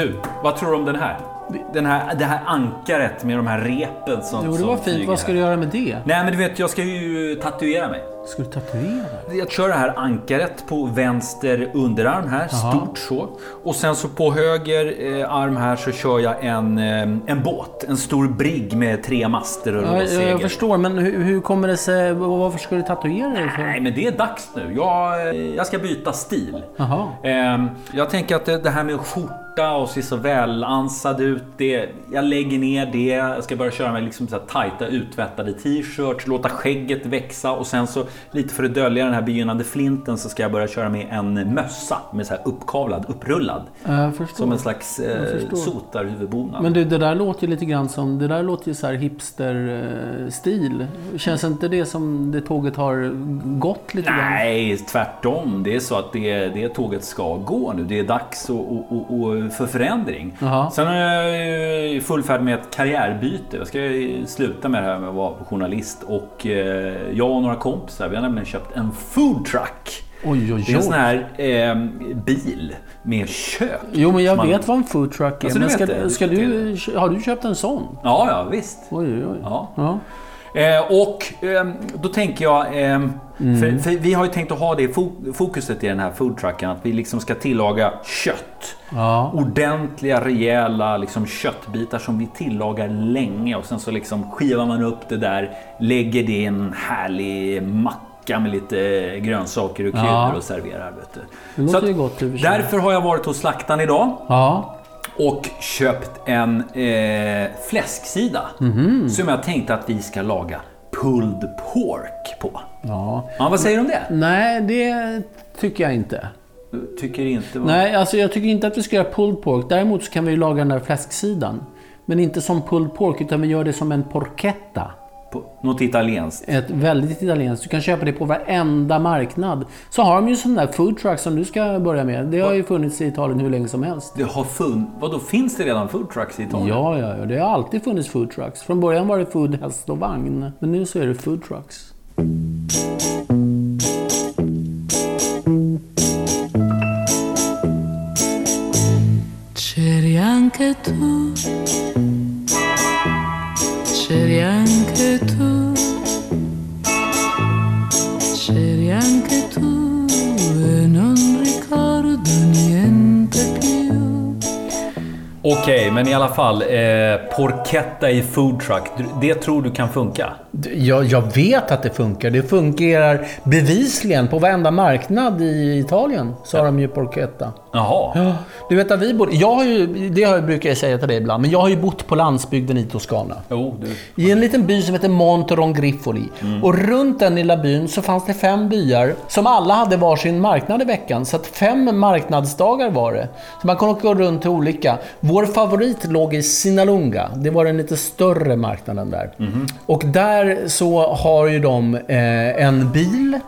Du, vad tror du om den här? Den här det här ankaret med de här repen som Jo, det som var fint. Vad ska här. du göra med det? Nej, men du vet, jag ska ju tatuera mig. Ska du tatuera? Jag kör det här ankaret på vänster underarm här, stort så. Och sen så på höger eh, arm här så kör jag en, eh, en båt. En stor brigg med tre master och Ja, jag, segel. jag förstår, men hur, hur kommer det sig... Varför ska du tatuera dig? För? Nej, men det är dags nu. Jag, eh, jag ska byta stil. Ehm, jag tänker att det, det här med skjorta och se så välansad ut. Det, jag lägger ner det. Jag ska börja köra med liksom så här tajta utvättade t-shirts. Låta skägget växa. Och sen så lite för att dölja den här begynnande flinten så ska jag börja köra med en mössa. Med så här uppkavlad, upprullad. Som en slags eh, sotarhuvudbonad. Men du, det där låter ju lite grann som... Det där låter ju så här hipster-stil. Känns inte det som det tåget har gått lite grann? Nej, tvärtom. Det är så att det, det tåget ska gå nu. Det är dags och, och, och, för förändring. Jaha. Sen är jag i full färd med ett karriärbyte. Jag ska sluta med det här med att vara journalist. Och eh, jag och några kompisar, vi har nämligen köpt en food truck. Oj, oj, Det är en sån oj. här eh, bil med kök. Jo, men jag Man- vet vad en food truck är. Alltså, men ska, ska du, har du köpt en sån? Ja, ja visst. Oj, oj, oj. Ja. Ja. Eh, och eh, då tänker jag, eh, Mm. för, för vi har ju tänkt att ha det fo- fokuset i den här foodtrucken, att vi liksom ska tillaga kött. Ja. Ordentliga, rejäla liksom köttbitar som vi tillagar länge och sen så liksom skivar man upp det där, lägger det i en härlig macka med lite grönsaker och kryddor Ja. och serverar. Vet du. Det Så låter ju gott. Därför har jag varit hos slaktaren idag Ja. Och köpt en eh, fläsksida Mhm. som jag tänkte att vi ska laga pulled pork på. ja. Ja, vad säger du om det? Nej, det tycker jag inte. Du tycker inte... Vad... Nej, alltså jag tycker inte att vi ska göra pulled pork. Däremot så kan vi laga den där fläsksidan. Men inte som pulled pork, utan vi gör det som en porchetta. På något italienskt? Ett väldigt italienskt. Du kan köpa det på varenda marknad. Så har de ju sån där food truck som du ska börja med. Det har ju funnits i Italien hur länge som helst. Det har funnits... Vadå, finns det redan food trucks i Italien? Ja, ja, ja. Det har alltid funnits food trucks. Från början var det food, häst och vagn. Men nu så är det food trucks. C'eri anche tu, Okej, men i alla fall. Eh, porchetta i food truck. Du- Det tror du kan funka? Jag, jag vet att det funkar. Det fungerar bevisligen på varenda marknad i Italien. Så har de ju porchetta. Jaha. Ja, du vet att vi bor... Jag har ju, det har jag- brukar jag säga till dig ibland, men jag har ju bott på landsbygden i Toscana. Jo, du. I en liten by som heter Monte Rongrifoli. Och runt den lilla byn så fanns det fem byar som alla hade varsin marknad i veckan. Så att fem marknadsdagar var det. Så man kunde gå runt till olika. Vår favorit låg i Sinalunga. Det var den lite större marknaden där. Och där så har ju de eh, en bil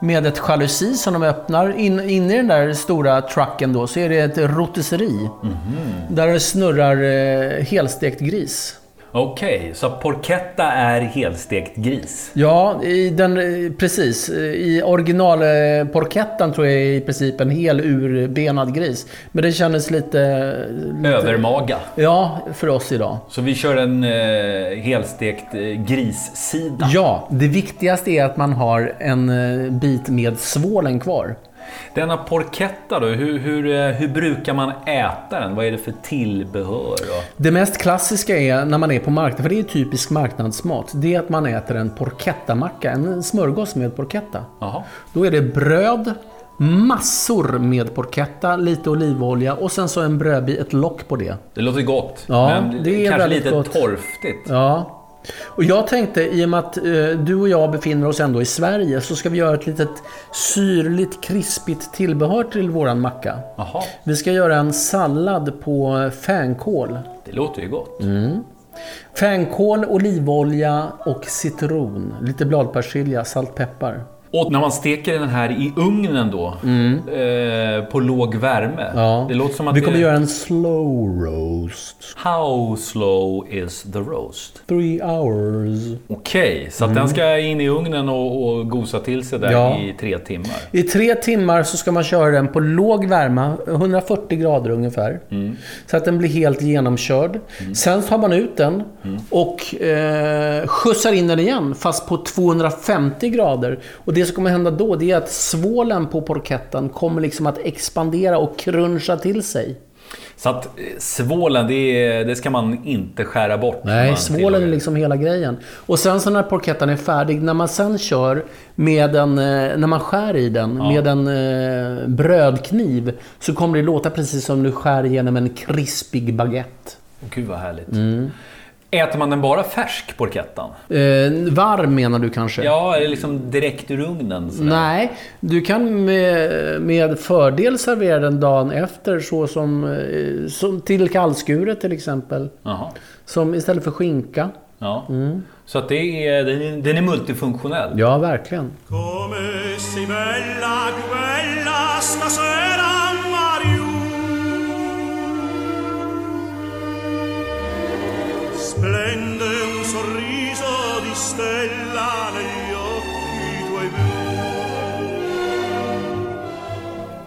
med ett jalusi som de öppnar. In, inne i den där stora trucken då så är det ett rotisseri. Där det snurrar eh, helstekt gris. Okej, så porchetta är helstekt gris? Ja, i den, eh, precis. I originalporkettan tror jag är i princip en hel urbenad gris. Men det kändes lite... lite Övermaga. Ja, för oss idag. Så vi kör en eh, helstekt eh, grissida. Ja, det viktigaste är att man har en eh, bit med svålen kvar. Denna porchetta då, hur, hur, eh, hur brukar man äta den? Vad är det för tillbehör? Och... Det mest klassiska är när man är på marknaden, för det är typisk marknadsmat, det är att man äter en porchettamacka, en smörgås med porchetta. Då är det bröd, massor med porchetta, lite olivolja och sen så en brödbit, ett lock på det. Det låter gott, Ja, men det är kanske lite gott. torftigt. Ja. Och jag tänkte, i och med att eh, du och jag befinner oss ändå i Sverige, så ska vi göra ett litet syrligt, krispigt tillbehör till våran macka. Jaha, Vi ska göra en sallad på fänkål. det låter ju gott. Mm. Fänkål, olivolja och citron. Lite bladpersilja, salt, peppar. Och när man steker den här i ugnen då, eh, på låg värme. Mm. Ja. Det låter som att Vi kommer det... göra en slow roast. How slow is the roast? Three hours. Okej, så att den ska in i ugnen och, och gosa till sig där Mm. Ja. i tre timmar. I tre timmar så ska man köra den på låg värme, 140 grader ungefär. Så att den blir helt genomkörd. Sen tar man ut den och eh, skjutsar in den igen, fast på 250 grader. Och det som kommer hända då, det är att svålen på porketten kommer liksom att expandera och cruncha till sig. Så att eh, svålen, det, det ska man inte skära bort. Nej, svålen är liksom hela grejen. Och sen så när porketten är färdig, när man sen kör med en, eh, när man skär i den med en eh, brödkniv så kommer det låta precis som du skär igenom en krispig baguette. Gud vad härligt. Mm. Äter man den bara färsk, porkettan? Eh, varm menar du kanske? Ja, eller liksom direkt ur ugnen? sådär? Nej, du kan med, med fördel servera den dagen efter så som, eh, som till kallskuret till exempel. Jaha. Som istället för skinka. Ja. Så att det är, den, är, den är multifunktionell. Ja, verkligen. Splende un sorriso di stella negli occhi tuoi blu.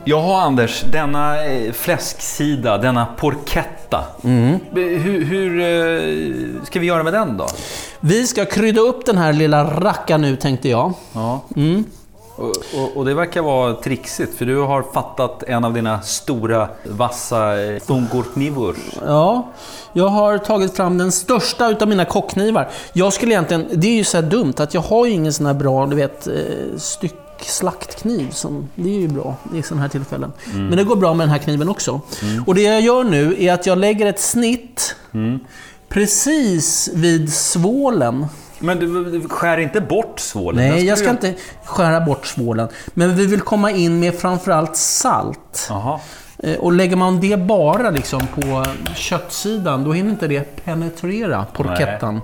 Jaha Anders, denna eh, fläsksida, denna porchetta. Mm. Hur, hur eh, ska vi göra med den då? Vi ska krydda upp den här lilla rackaren nu tänkte jag. Ja. Mm. Och, och, och det verkar vara trixigt, för du har fattat en av dina stora vassa eh, thungorknivor. Ja, jag har tagit fram den största utav mina kockknivar. Jag skulle egentligen, det är ju så här dumt att jag har ju ingen sån här bra, du vet, eh, styckslaktkniv. Som, det är ju bra i sådana här tillfällen. Men det går bra med den här kniven också. Och det jag gör nu är att jag lägger ett snitt precis vid svålen. Men du, du skär inte bort svålen? Nej, jag ska inte skära bort svålen. Men vi vill komma in med framförallt salt. Jaha. Eh, Och lägger man det bara liksom på köttsidan, då hinner inte det penetrera porchettan.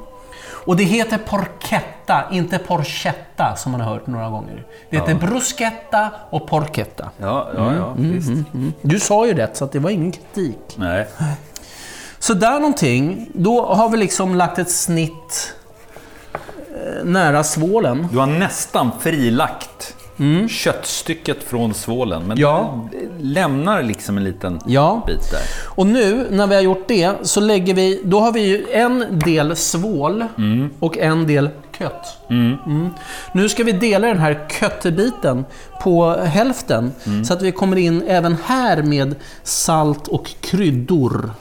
Och det heter porchetta, inte porchetta som man har hört några gånger. Det heter bruschetta och porchetta. Ja, ja, ja. visst. Mm. Du sa ju rätt, så att det var ingen kritik. Nej. Så där någonting, då har vi liksom lagt ett snitt nära svålen. Du har nästan frilagt köttstycket från svålen. Men Mm. Ja. du lämnar liksom en liten Ja. bit där. Och nu när vi har gjort det så lägger vi, då har vi en del svål och en del kött. Mm. Nu ska vi dela den här köttbiten på hälften så att vi kommer in även här med salt och kryddor.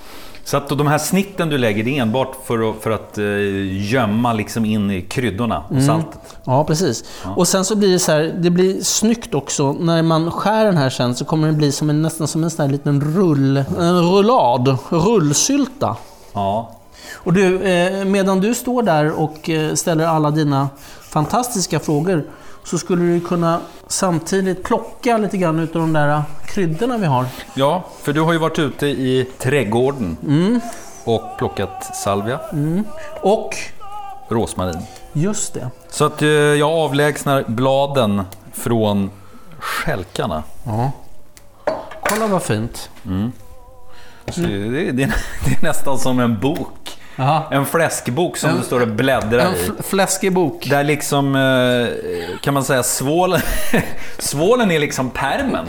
Så att de här snitten du lägger, det är enbart för att, för att eh, gömma liksom in i kryddorna Mm. och saltet. Ja, precis. Och sen så blir det så här, det blir snyggt också. När man skär den här sen så kommer det bli som en, nästan som en sån här liten rull, en rullad, rullsylta. Ja. Och du, eh, medan du står där och eh, ställer alla dina fantastiska frågor så skulle du kunna samtidigt plocka lite grann utav de där kryddorna vi har. ja, för du har ju varit ute i trädgården Mm. och plockat salvia, Och, rosmarin. just det. Så att eh, jag avlägsnar bladen från skälkarna. Ja. Kolla vad fint. Så det, det, det är nästan som en bok. Aha. En fläskbok som En- du står och bläddrar En i. fl- fläskig bok. Där liksom, eh, kan man säga, svålen, svålen är liksom permen.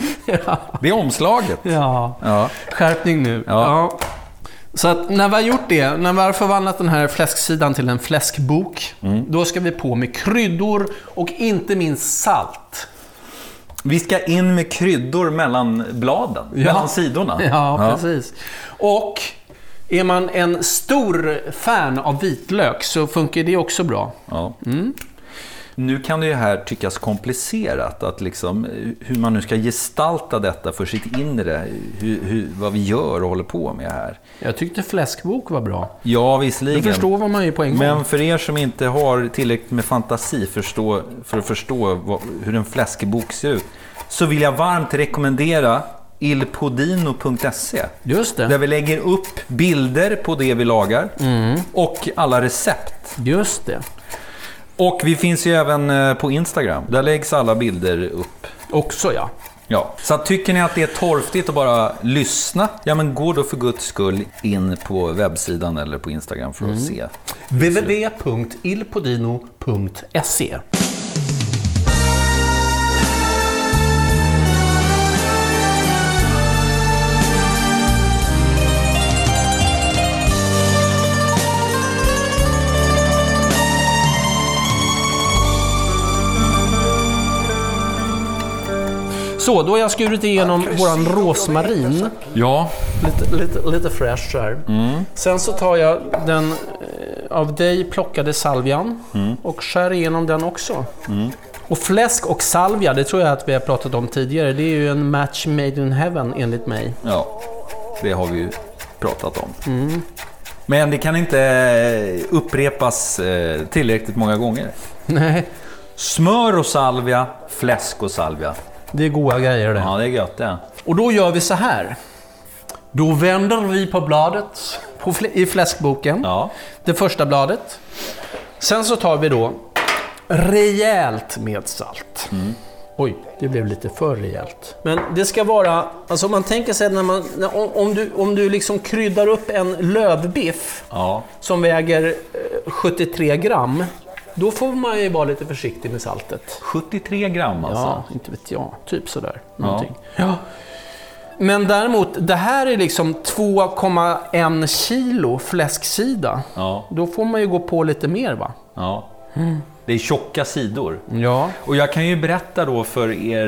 Det är omslaget. Ja. Ja. Skärpning nu. Ja. Så att när vi har gjort det, när vi har förvandlat den här fläsksidan till en fläskbok, Mm. då ska vi på med kryddor och inte minst salt. Vi ska in med kryddor mellan bladen, mellan sidorna. Ja, precis. Och är man en stor fan av vitlök så funkar det också bra. Ja. Nu kan det ju här tyckas komplicerat, att liksom, eh, hur man nu ska gestalta detta för sitt inre, hur, hur, vad vi gör och håller på med här. Jag tyckte fläskbok var bra. Ja, visserligen. förstår vad man ju på en gång. Men för er som inte har tillräckligt med fantasi förstå, för att förstå vad, hur en fläskbok ser ut, så vill jag varmt rekommendera ilpodino.se. Just Där det. vi lägger upp bilder på det vi lagar och alla recept. Just det. Och vi finns ju även eh, på Instagram. Där läggs alla bilder upp. Också ja. Ja, så tycker ni att det är torftigt att bara lyssna, ja men gå då för guds skull in på webbsidan eller på Instagram för att se. www.ilpodino.se Så, då har jag skurit igenom våran rosmarin. Ja, Lite, lite, lite fresh så här. Sen så tar jag den eh, av dig plockade salvian och skär igenom den också. Och fläsk och salvia, det tror jag att vi har pratat om tidigare. Det är ju en match made in heaven enligt mig. ja, det har vi ju pratat om. Men det kan inte eh, upprepas eh, tillräckligt många gånger. Nej, Smör och salvia, fläsk och salvia. Det är goda grejer det. Ja, det är gött det. Och då gör vi så här. Då vänder vi på bladet på fl- i fläskboken. Ja, Det första bladet. Sen så tar vi då rejält med salt. Oj, det blev lite för rejält. Men det ska vara, alltså om man tänker sig när man, när- om, du, om du liksom kryddar upp en lövbiff ja, som väger eh, 73 gram. Då får man ju vara lite försiktig med saltet. 73 gram alltså. Ja, inte vet jag. Typ sådär. Någonting. Ja. Men däremot, det här är liksom 2,1 kilo fläsksida. Ja, Då får man ju gå på lite mer va? ja. Det är tjocka sidor. Ja. Och jag kan ju berätta då för er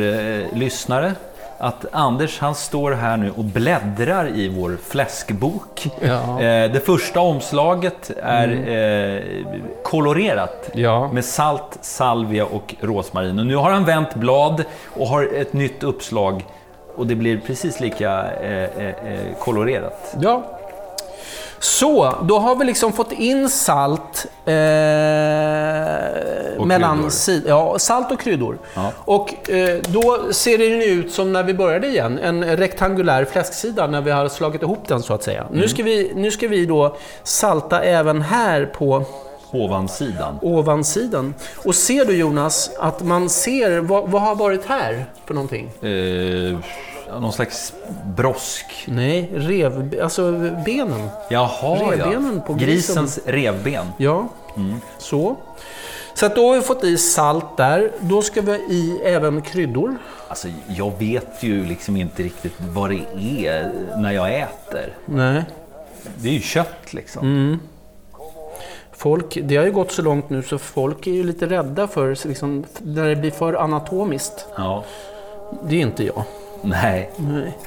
eh, lyssnare att Anders han står här nu och bläddrar i vår fläskbok. Ja. Eh, det första omslaget är eh, kolorerat Ja. med salt, salvia och rosmarin. Och nu har han vänt blad och har ett nytt uppslag och det blir precis lika eh, kolorerat. Ja. Så, då har vi liksom fått in salt eh, Och mellan kryddor. ja, salt och kryddor. Ja. Och eh, då ser det ju ut som när vi började igen, en rektangulär fläsksida när vi har slagit ihop den så att säga. Mm. Nu, ska vi, nu ska vi då salta även här på Ovansidan. ovansidan. Och ser du Jonas, att man ser, vad, vad har varit här för någonting? Eh, någon slags brosk. Nej, rev, alltså benen. Jaha, Revbenen ja. på grisen. Grisens revben. Ja, så. Så att då har vi fått i salt där. Då ska vi ha i även kryddor. Alltså, jag vet ju liksom inte riktigt vad det är när jag äter. Nej. Det är ju kött liksom. Mm. Folk, det har ju gått så långt nu så folk är ju lite rädda för så liksom, när det blir för anatomiskt. Ja. Det är inte jag. Nej. Nej.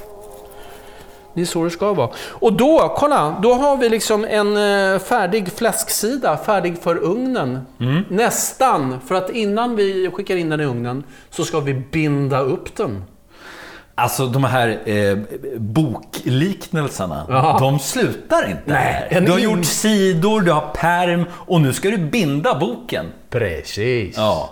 Det är så det ska vara. Och då, kolla, då har vi liksom en eh, färdig fläsksida, färdig för ugnen. Nästan, för att innan vi skickar in den i ugnen så ska vi binda upp den. Alltså de här eh, bokliknelserna, Ja. de slutar inte Nej, Du har in- gjort sidor, du har perm och nu ska du binda boken. Precis. Ja.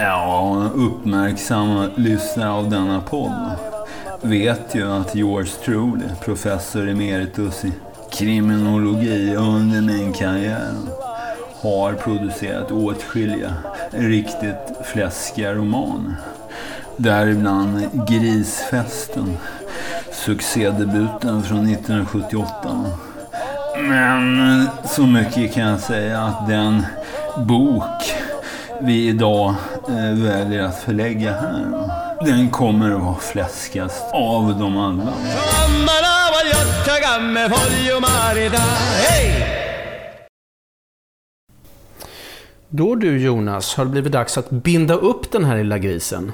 Ja, uppmärksamma lyssnare av denna podd vet ju att George truly, professor emeritus i kriminologi under min karriär, har producerat åtskilliga riktigt fläskiga romaner. Däribland Grisfesten, succédebuten från 1978. Men så mycket kan jag säga att den bok vi idag eh, väljer att förlägga här, den kommer att vara fläskigast av dem alla. Då du Jonas har det blivit dags att binda upp den här lilla grisen.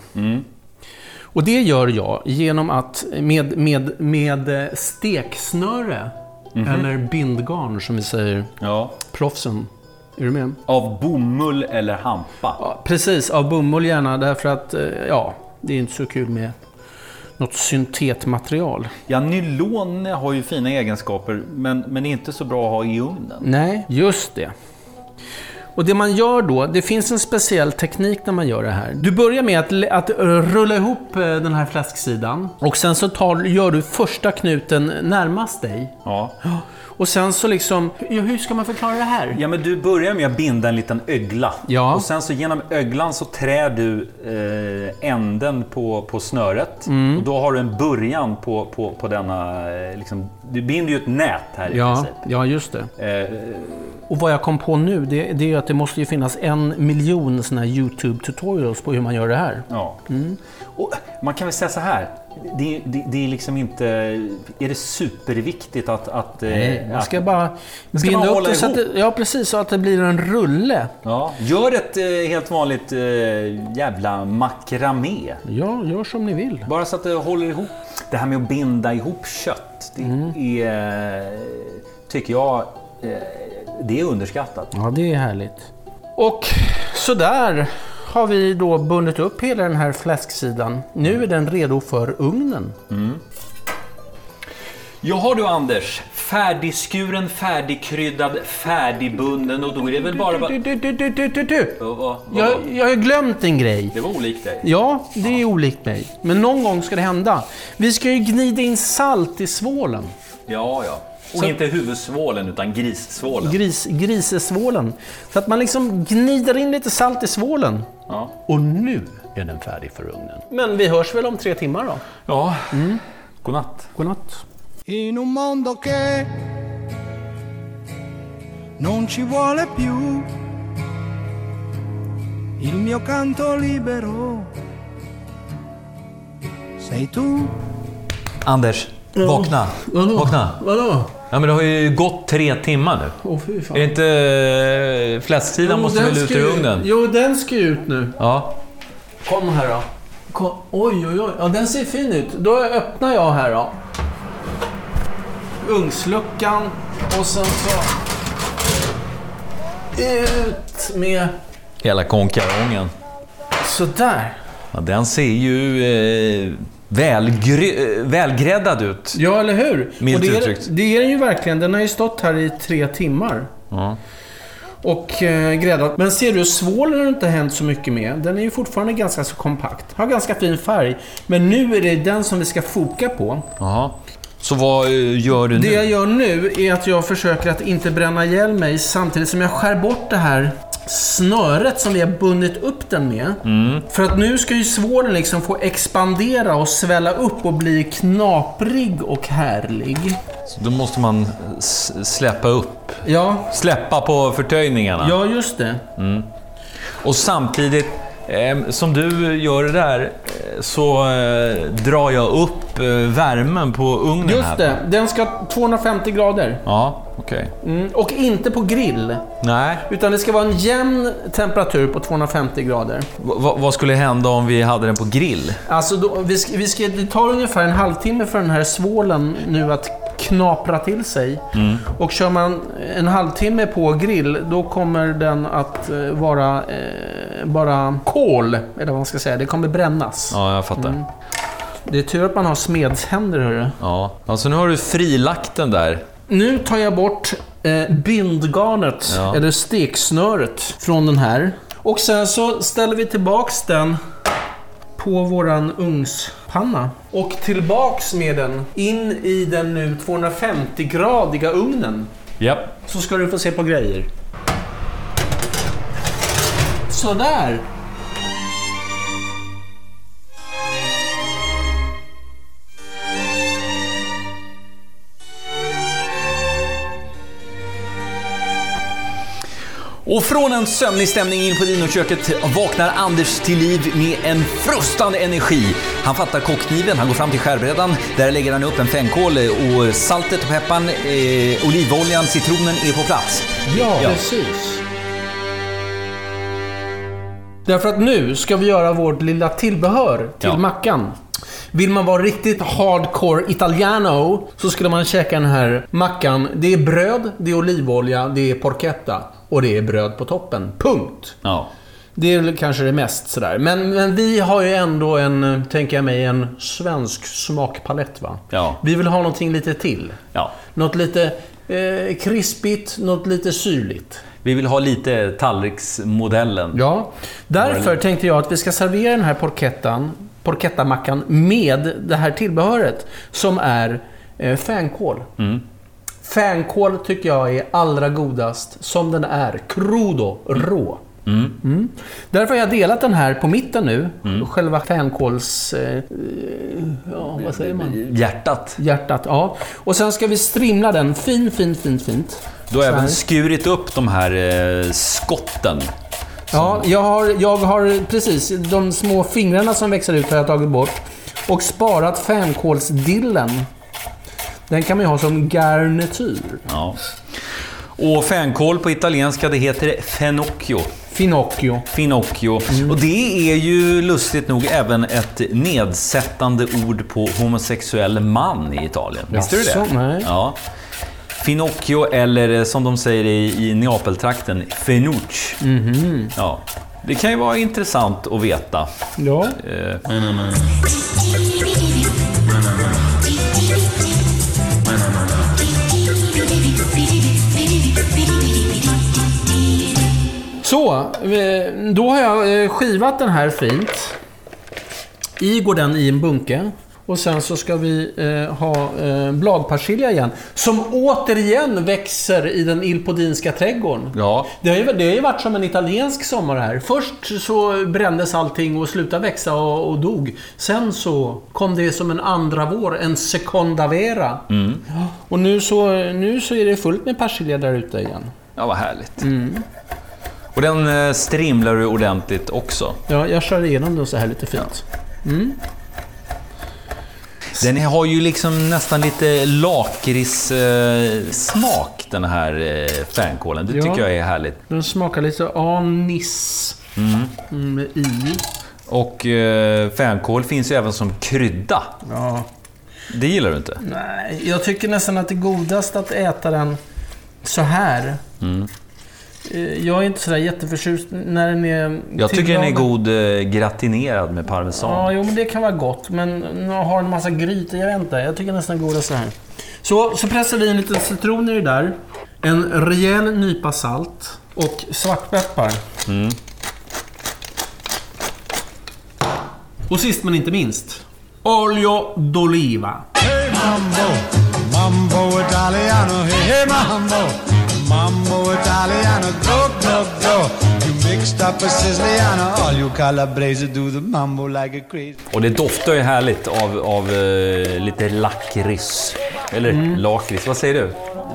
Och det gör jag genom att med, med, med eh, steksnöre, eller bindgarn som vi säger, ja. proffsen. Är du med? Av bomull eller hampa. Ja, precis, av bomull gärna därför att eh, ja, det är inte så kul med något syntetmaterial. Ja, nylon har ju fina egenskaper men, men inte så bra att ha i ugnen. Nej, just det. Och det man gör då, det finns en speciell teknik när man gör det här. Du börjar med att, att rulla ihop eh, den här fläsksidan. Och sen så tar, gör du första knuten närmast dig. Ja. Och sen så liksom, hur ska man förklara det här? Ja, men du börjar med att binda en liten ögla. Ja. Och sen så genom öglan så trär du eh, änden på, på snöret. Mm. Och då har du en början på, på, på denna... Eh, liksom, du binder ju ett nät här i Ja, princip. ja, just det. Eh, Och vad jag kom på nu, det, det är att det måste ju finnas en miljon såna här YouTube-tutorials på hur man gör det här. ja. Mm. Och man kan väl säga så här. Det, det, det är liksom inte... Är det superviktigt att... att eh, Nej, man ska bara ska binda man upp det så att det, Ja, precis. Så att det blir en rulle. Ja, gör ett eh, helt vanligt eh, jävla makramé. Ja, gör som ni vill. Bara så att det håller ihop. Det här med att binda ihop kött, det Mm. är, tycker jag, eh, det är underskattat. Ja, det är härligt. Och sådär har vi då bundit upp hela den här fläsksidan. Nu är den redo för ugnen. Jaha du Anders, färdigskuren, färdigkryddad, färdigbunden och då är det väl bara... Du, du, du, du, du, du, du. Vad- vad- vad- Jag, jag har glömt en grej. Det var olikt dig. Ja, det är olikt mig. Men någon gång ska det hända. Vi ska ju gnida in salt i svålen. Ja, ja. Och Så- inte huvudsvålen utan grissvålen. Gris, grisesvålen. Så att man liksom gnider in lite salt i svålen. Ja. Och nu är den färdig för ugnen. Men vi hörs väl om tre timmar då. ja. Godnatt. Godnatt. In un mondo che non ci vuole più il mio canto libero sei tu Anders, vakna. Vadå? Vakna. Vadå? Ja, men det har ju gått tre timmar nu. Åh fy fan. Är det inte... eh, Fläsksidan måste väl ut ur ugnen? Jo, den ska ju ut nu. Ja. Kom här då. Kom. Oj, oj, oj. Ja, den ser fin ut. Då öppnar jag här då. Ugnsluckan och sen så... Ut med... Hela konkarongen. Sådär. Ja, den ser ju eh, välgry- eh, välgräddad ut. Ja, eller hur? Milt det, är, uttryckt. det är den ju verkligen. Den har ju stått här i tre timmar. Ja. Och eh, gräddat. Men ser du, svålen har inte hänt så mycket med. Den är ju fortfarande ganska så kompakt. Har ganska fin färg. Men nu är det den som vi ska foka på. Jaha. Så vad eh, gör du Det jag nu? gör nu är att jag försöker att inte bränna ihjäl mig samtidigt som jag skär bort det här snöret som vi har bundit upp den med. Mm. För att nu ska ju svålen liksom få expandera och svälla upp och bli knaprig och härlig. Så då måste man släppa upp. Ja, Släppa på förtöjningarna. ja just det. Och samtidigt som du gör det där eh, så eh, drar jag upp eh, värmen på ugnen här. Just det, den ska 250 grader. Ja, okej. Mm, och inte på grill. Nej, Utan det ska vara en jämn temperatur på 250 grader. Va- vad skulle hända om vi hade den på grill? Alltså, då, vi ska, vi ska, det tar ungefär en halvtimme för den här svålen nu att knapra till sig. Och kör man en halvtimme på grill, då kommer den att vara bara kol, eller vad man ska säga. Det kommer brännas. Ja, jag fattar. Det är tur att man har smedshänder, hörru. Ja. Alltså nu har du frilagt den där. Nu tar jag bort eh, bindgarnet, Ja. eller steksnöret, från den här. Och sen så ställer vi tillbaks den på våran ugnspanna. Och tillbaks med den in i den nu 250-gradiga ugnen. Japp. Så ska du få se på grejer. Sådär. Och från en sömnig stämning in på dinoköket vaknar Anders till liv med en frustande energi. Han fattar kockkniven, han går fram till skärbrädan. Där lägger han upp en fänkål och saltet och pepparn, eh, olivoljan, citronen är på plats. Ja, Ja. precis. Därför att nu ska vi göra vårt lilla tillbehör till Ja. mackan. Vill man vara riktigt hardcore italiano så skulle man käka den här mackan. Det är bröd, det är olivolja, det är porchetta och det är bröd på toppen. Punkt. Ja. Det är kanske det mest sådär. Men, men vi har ju ändå en, tänker jag mig, en svensk smakpalett va? Ja. Vi vill ha någonting lite till. ja. Något lite eh, krispigt, något lite syrligt. Vi vill ha lite tallriksmodellen. Ja, därför tänkte jag att vi ska servera den här porchettan, porchettamackan med det här tillbehöret som är eh, fänkål. Fänkål tycker jag är allra godast som den är. Crudo, rå. Mm. Därför har jag delat den här på mitten nu. Själva fänkåls... Eh, eh, ja, vad säger man? Hjärtat. Hjärtat, ja. Och sen ska vi strimla den fin, fin, fint, fint. Du har Så även här. skurit upp de här eh, skotten. Ja, jag har, jag har precis de små fingrarna som växer ut har jag tagit bort. Och sparat fänkålsdillen. Den kan man ju ha som garnityr. Ja. Och fänkål på italienska, det heter fenocchio. Finocchio. Finocchio. Och det är ju lustigt nog även ett nedsättande ord på homosexuell man i Italien. Visste du det? Jaså, nej. Ja. Finocchio eller som de säger i, i Neapeltrakten, fenucci. Mhm. Ja. Det kan ju vara intressant att veta. Ja. Eh, Så, då har jag eh, skivat den här fint. I går den i en bunke. Och sen så ska vi eh, ha eh, bladpersilja igen. Som återigen växer i den ilpodinska trädgården. ja. Det har, ju, det har ju varit som en italiensk sommar här. Först så brändes allting och slutade växa och, och dog. Sen så kom det som en andra vår, en seconda vera. Ja, Och nu så, nu så är det fullt med persilja där ute igen. ja, vad härligt. Och den eh, strimlar du ordentligt också. Ja, jag kör igenom den så här lite fint. Den har ju liksom nästan lite lakritssmak, den här eh, fänkålen. Det Ja. tycker jag är härligt. Den smakar lite anis mm, i. Och eh, fänkål finns ju även som krydda. Ja. Det gillar du inte? Nej, jag tycker nästan att det är godast att äta den så här. Mm. Eh, Jag är inte sådär jätteförtjust när den är Jag tycker den är god eh, gratinerad med parmesan. Ja, jo men det kan vara gott. Men har en massa grytor, jag vet inte. Jag tycker nästan godast så här. Så, så pressar vi in lite citron i det där. En rejäl nypa salt och svartpeppar. Mm. Och sist men inte minst, olio d'oliva. Hey mambo, mambo Italiano, hey, hey mambo, mambo Italiano, go, go, go. You mixed up a Siciliano, all you Calabrese do the mambo like a crazy. Och det doftar ju härligt av, av eh, lite lakrits. Eller Mm. lakrits, vad säger du?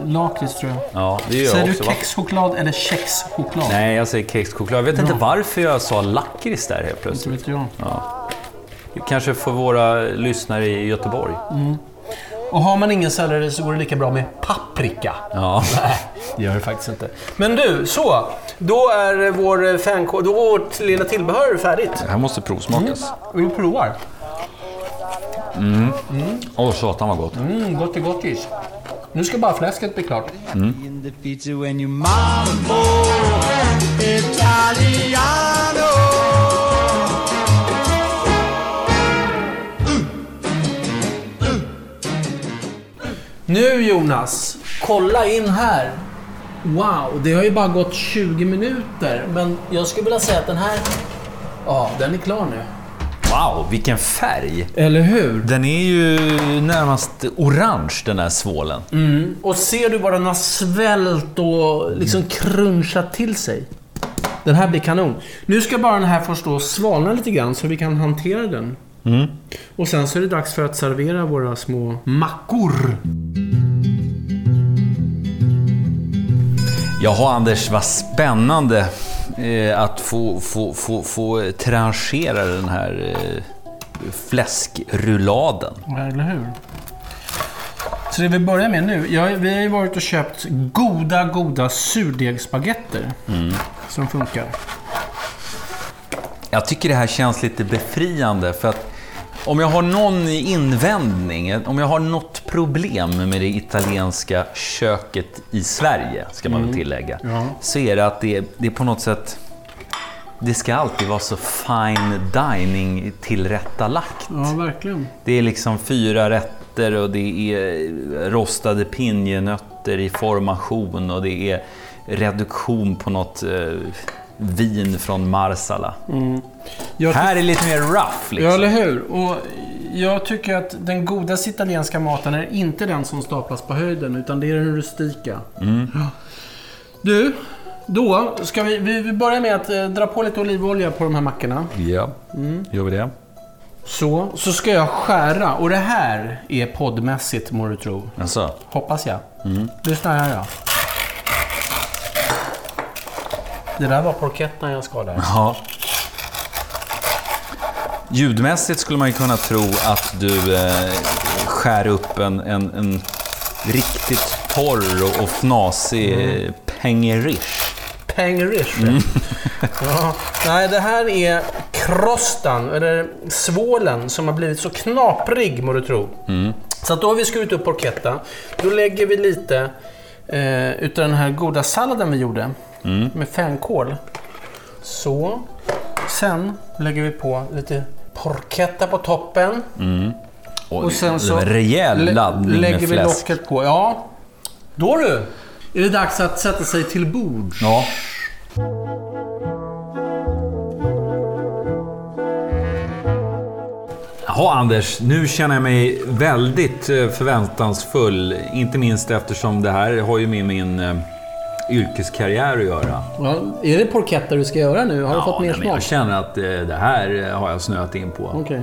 Lakrits tror jag. Ja, det gör Säger jag du också. va? kexchoklad eller kexchoklad? Nej, jag säger kexchoklad. Jag vet inte varför jag sa lakrits där helt Inte plötsligt. vet jag. Kanske för våra lyssnare i Göteborg. Och har man ingen selleri så går det lika bra med paprika. Ja. Nej, det gör det faktiskt inte. Men du, så. Då är vår fankod, då är vårt lilla tillbehör färdigt. Det här måste provsmakas. Vi provar. Åh, satan vad gott. Mm, gott gottis. Nu ska bara fläsket bli klart. In Nu Jonas, kolla in här. Wow, det har ju bara gått 20 minuter. Men jag skulle vilja säga att den här... Ja, den är klar nu. Wow, vilken färg! Eller hur? Den är ju närmast orange den här svålen. Och ser du vad den har svällt och liksom crunchat till sig? Den här blir kanon. Nu ska bara den här få stå och svalna lite grann så vi kan hantera den. Och sen så är det dags för att servera våra små mackor. Jaha Anders, vad spännande eh, att få, få, få, få tranchera den här eh, fläskrulladen. Eller hur? Så det vi börjar med nu. Jag, vi har ju varit och köpt goda, goda surdegsbaguetter. Som funkar. Jag tycker det här känns lite befriande för att om jag har någon invändning, om jag har något problem med det italienska köket i Sverige, ska man väl tillägga, Ja. så är det att det, det är på något sätt det ska alltid vara så fine dining tillrättalagt. Ja, verkligen. Det är liksom fyra rätter och det är rostade pinjenötter i formation och det är reduktion på något eh, vin från Marsala. Jag Här är lite mer rough Ja, liksom. eller hur? Och jag tycker att den godaste italienska maten är inte den som staplas på höjden, utan det är den rustika. Ja. Du, då ska vi, vi vi börjar med att eh, dra på lite olivolja på de här mackorna. Ja, gör vi det? Så, så ska jag skära. Och det här är poddmässigt, må du tro. Alltså, Hoppas jag. Lyssna här då. Det där var porketten jag där. ja. Ljudmässigt skulle man ju kunna tro att du eh, skär upp en, en, en riktigt torr och, och fnasig mm. pengerish. Pengerish. ja. Nej, det här är krostan, eller svålen, som har blivit så knaprig, må du tro. Så att då har vi skurit upp porchetta. Då lägger vi lite eh, utav den här goda salladen vi gjorde. Med fänkål. Så. Sen lägger vi på lite porchetta på toppen. Och sen så rejäl laddning lägger med vi fläsk. locket på. Ja. Då du! Är det dags att sätta sig till bords. Ja. Jaha Anders, nu känner jag mig väldigt eh, förväntansfull. Inte minst eftersom det här har ju med min eh, yrkeskarriär att göra. Ja, är det porchetta du ska göra nu? Har du fått mer nej, smak? jag känner att eh, det här eh, har jag snöat in på. Okej.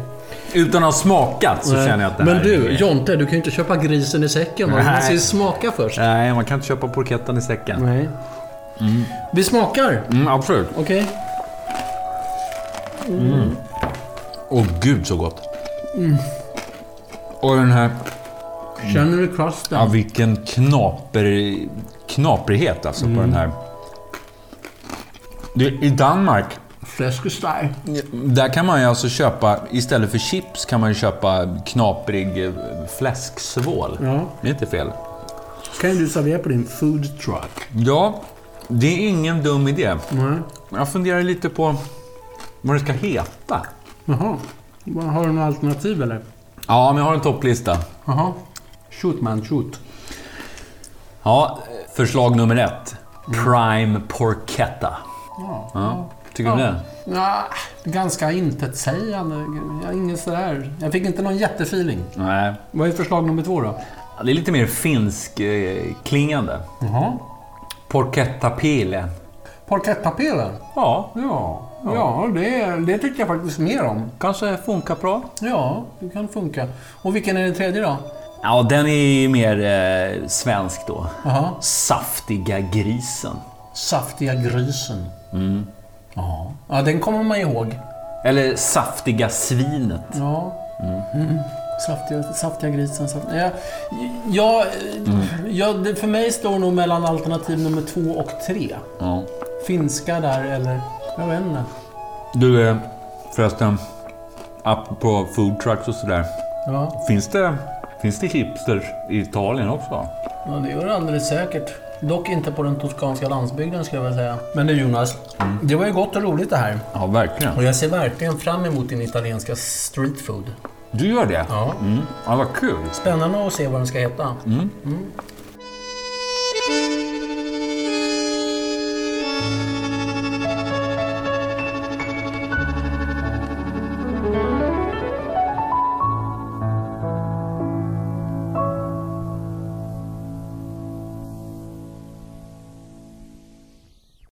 Utan att ha smakat så känner jag att det Men här du, är... Jonte, du kan ju inte köpa grisen i säcken. Nej. måste ju smaka först. Nej, man kan inte köpa porketten i säcken. Nej. Vi smakar. Mm, absolut. Okej? Åh gud så gott. Och den här... Känner du crusten? Ja, vilken knaper, knaprighet alltså på den här. Det, I Danmark, Fläskesteg. där kan man ju alltså köpa, istället för chips kan man ju köpa knaprig eh, fläsksvål. Ja. Det är inte fel. Kan ju du servera på din food truck. Ja, det är ingen dum idé. Nej. Jag funderar lite på vad det ska heta. Jaha. Har du några alternativ eller? Ja, men jag har en topplista. Jaha. Shoot man, shoot. Ja, förslag nummer ett. Prime Porchetta. Ja. Tycker du det? Ja, ganska intetsägande. Jag, inget sådär. jag fick inte någon jättefeeling. Nej. Vad är förslag nummer två då? Ja, Det är lite mer finsk eh, klingande. Jaha. Porchetta Pile. Porchettapelen? Ja, Ja, ja det, det tycker jag faktiskt mer om. kanske funkar bra. Ja, det kan funka. Och vilken är den tredje då? Ja, den är ju mer eh, svensk då. Jaha. Saftiga grisen. Saftiga grisen. Ja. ja, den kommer man ihåg. Eller saftiga svinet. Ja. Mm. Saftiga, saftiga grisen. Saft... Ja, ja, ja, det för mig står nog mellan alternativ nummer två och tre. Ja. Finska där eller... Jag vet inte. Du, eh, förresten. Apropå food trucks och sådär. Ja, Finns det, finns det hipsters i Italien också? ja det gör det alldeles säkert. Dock inte på den toskanska landsbygden skulle jag vilja säga. Men du Jonas, det var ju gott och roligt det här. Ja, verkligen. Och jag ser verkligen fram emot din italienska street food. Du gör det? Ja. Mm. Ja, vad kul. Spännande att se vad den ska heta. Mm. Mm.